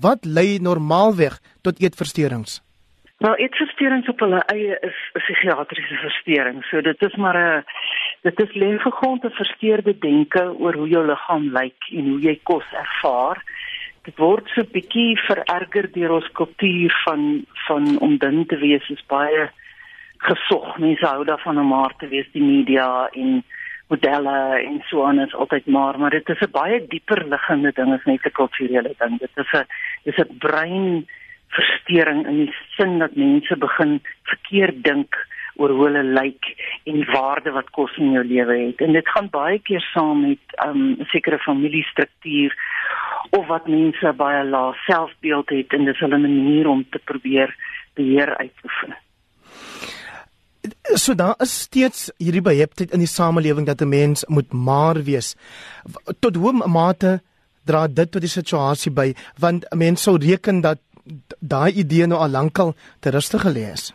Wat lei normaalweg tot eetversteurings? Nou, eetversteurings op hulle eie is 'n psigiatriese versteuring. So dit is maar 'n dit is lewensgrondte versteurde denke oor hoe jou liggaam lyk en hoe jy kos ervaar. Dit word so bietjie vererger deur ons kultuur van van om dun te wees is baie gesog. Mense hou daarvan om maar te wees die media en modelle en so aan is altyd maar, maar dit is 'n baie dieper liggende ding as net 'n kulturele ding. Dit is 'n dis 'n brein verstoring in die sin dat mense begin verkeerd dink oor hoe hulle lyk en waarde wat kos in jou lewe het. En dit gaan baie keer saam met um, 'n um, sekere familiestruktuur of wat mense baie lae selfbeeld het en dis hulle manier om te probeer beheer uitoefen so daar is steeds hierdie beheptheid in die samelewing dat 'n mens moet maar wees. Tot hoe mate dra dit tot die situasie by want 'n mens sou reken dat daai idee nou al lankal te rustig gelê is.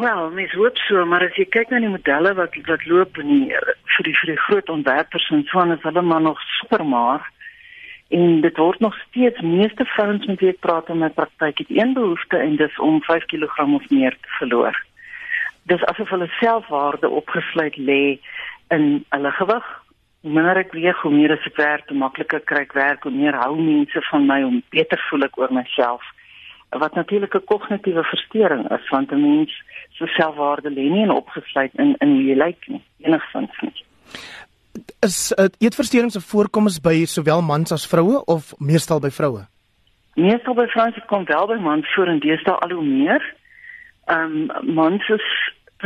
Wel, mens hoop so, maar as jy kyk na die modelle wat wat loop in die, vir die vir die groot ontwerpers en so aan is hulle maar nog super maar en dit word nog steeds meeste vrouens met wie ek praat in my praktyk het een behoefte en dis om 5 kg of meer te verloor dis asof hulle selfwaarde opgesluit lê in hulle gewig. Hoe minder ek weeg, hoe meer ek werk, hoe makliker kry ek werk, hoe meer hou mense van my om beter voel ek oor myself. Wat natuurlik 'n kognitiewe verstoring is, want 'n mens se selfwaarde lê nie in opgesluit in in hoe jy lyk nie, enigsins nie. Is dit eetversteurings 'n voorkoms by sowel mans as vroue of meestal by vroue? Meestal by vrouens kom wel by mans voor en deesdae al hoe meer. Ehm um, mans is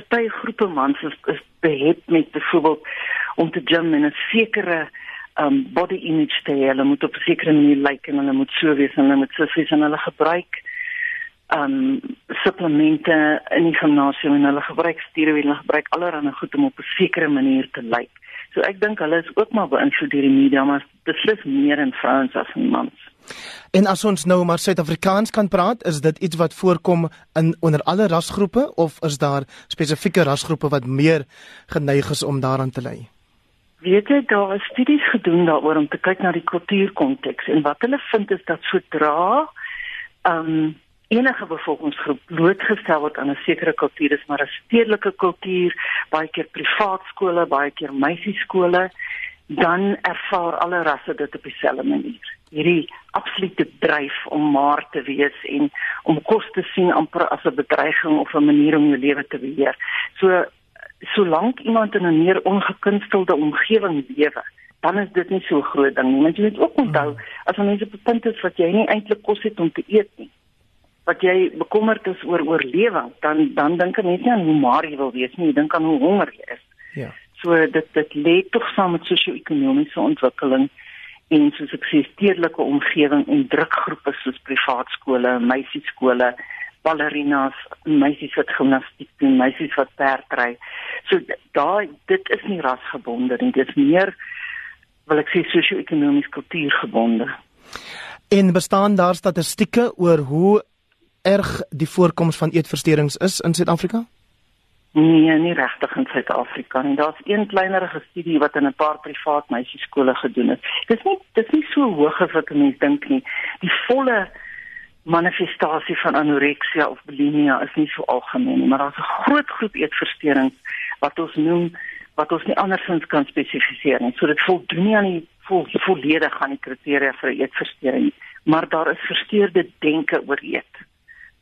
party groepe mans is, is behet met byvoorbeeld om te gym in 'n sekere um body image te hê. Hulle moet op 'n sekere manier lyk like, en hulle moet so wees en hulle moet so wees en hulle gebruik um supplemente in die gimnasium en hulle gebruik steroïde en gebruik allerlei goed om op 'n sekere manier te lyk. Like. So ek dink hulle is ook maar beïnvloed deur die media, maar beslis meer in vrouens as in mans. En as ons nou maar Suid-Afrikaans kan praat, is dit iets wat voorkom in onder alle rasgroepe of is daar spesifieke rasgroepe wat meer geneig is om daaraan te ly? Weet jy daar is studies gedoen daaroor om te kyk na die kultuurkonteks en wat hulle vind is dat sodra ehm um, enige bevolkingsgroep blootgestel word aan 'n sekere kultuur, dis maar 'n stedelike kultuur, baie keer privaat skole, baie keer meisieskole, dan ervaar alle rasse dit op dieselfde manier hierdie absolute dryf om maar te wees en om kos te sien amper as 'n bedreiging of 'n manier om jou lewe te beheer. So solank iemand in 'n meer ongekunstelde omgewing lewe, dan is dit nie so groot ding nie. Want jy moet ook onthou as mense op 'n punt is wat jy nie eintlik kos het om te eet nie. Wat jy bekommerd is oor oorlewing, dan dan dink jy net nie aan hoe maar jy wil wees nie, jy dink aan hoe honger jy is. Ja. So dit dit lê tog saam met sosio-ekonomiese ontwikkeling en soos ek sê stedelike omgewing en drukgroepe soos privaat skole, meisieskole, ballerinas, meisies wat gimnastiek doen, meisies wat perdry. So daai dit is nie rasgebonde nie, dit is meer wil ek sê sosio-ekonomies kultuurgebonde. En bestaan daar statistieke oor hoe erg die voorkoms van eetversteurings is in Suid-Afrika? Nee, nie regtig in Suid-Afrika nie. Daar's een kleinerige studie wat in 'n paar privaat meisieskole gedoen is. Dis nie dis nie so hoog as wat mense dink nie. Die volle manifestasie van anoreksia of bulimia is nie so algemeen nie, maar daar's 'n groot groep eetversteurings wat ons noem wat ons nie andersins kan spesifiseer nie. So dit voldoen nie aan die vol, volledig aan die kriteria vir eetversteuring nie, maar daar is versteurde denke oor eet.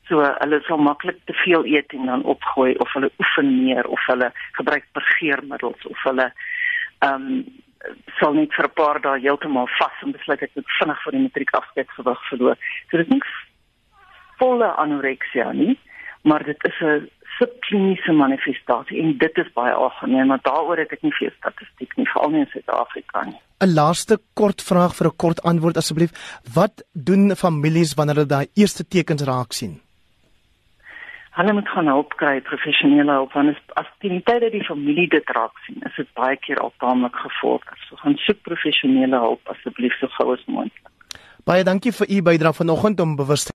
So hulle sal maklik te veel eet en dan opgooi of hulle oefen meer of hulle gebruik vergeermiddels of hulle ehm um, sal net vir 'n paar dae heeltemal vas en besluit ek moet vinnig vir die matriek afskeid gewig verloor. So dit is nie volle anoreksia nie, maar dit is 'n subkliniese manifestasie en dit is baie algemeen, maar daaroor het ek nie veel statistiek nie, veral nie in Suid-Afrika nie. 'n Laaste kort vraag vir 'n kort antwoord asseblief. Wat doen families wanneer hulle daai eerste tekens raak sien? Hulle moet gaan help kry professionele hulp want as, as die tyd dat die familie dit raak sien is dit baie keer al taamlik gevorder. So gaan soek professionele hulp asseblief so gou as moontlik. Baie dankie vir u bydrae vanoggend om bewus